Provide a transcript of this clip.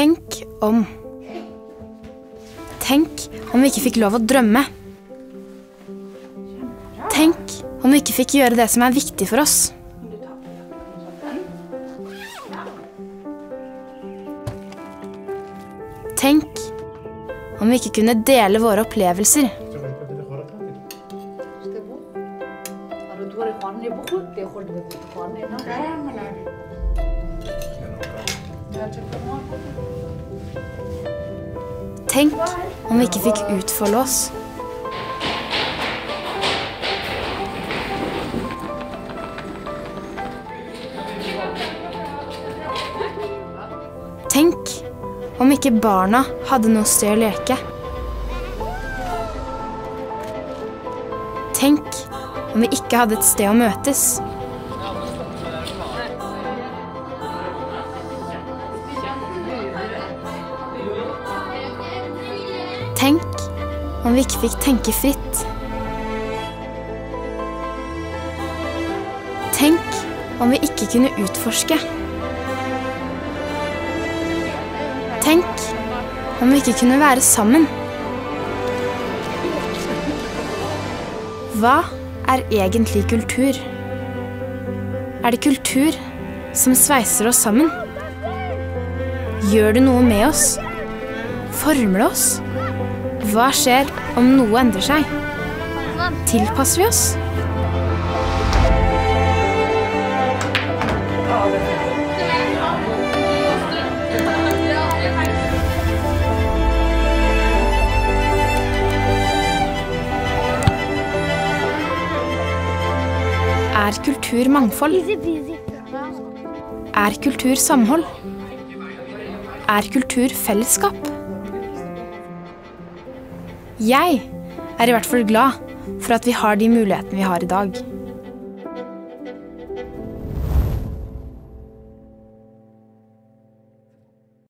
Tenk om. Tenk om vi ikke fikk lov å drømme. Tenk om vi ikke fikk gjøre det som er viktig for oss. Tenk om vi ikke kunne dele våre opplevelser. Kalau dua Tenk om vi ikke fikk utfolde oss. Tenk om ikke barna hadde noe sted å leke. Tenk om vi ikke hadde et sted å møtes. Tenk om vi ikke fikk tenke fritt. Tenk om vi ikke kunne utforske. Tenk om vi ikke kunne være sammen. Hva er egentlig kultur? Er det kultur som sveiser oss sammen? Gjør det noe med oss? Former det oss? Hva skjer om noe endrer seg? Tilpasser vi oss? Er kultur mangfold? Er kultur samhold? Er kultur fellesskap? Jeg er i hvert fall glad for at vi har de mulighetene vi har i dag.